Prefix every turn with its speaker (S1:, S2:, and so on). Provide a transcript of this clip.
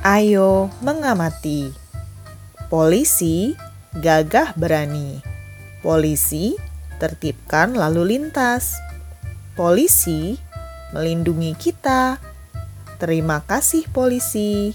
S1: Ayo mengamati. Polisi gagah berani. Polisi tertibkan lalu lintas. Polisi melindungi kita. Terima kasih, polisi.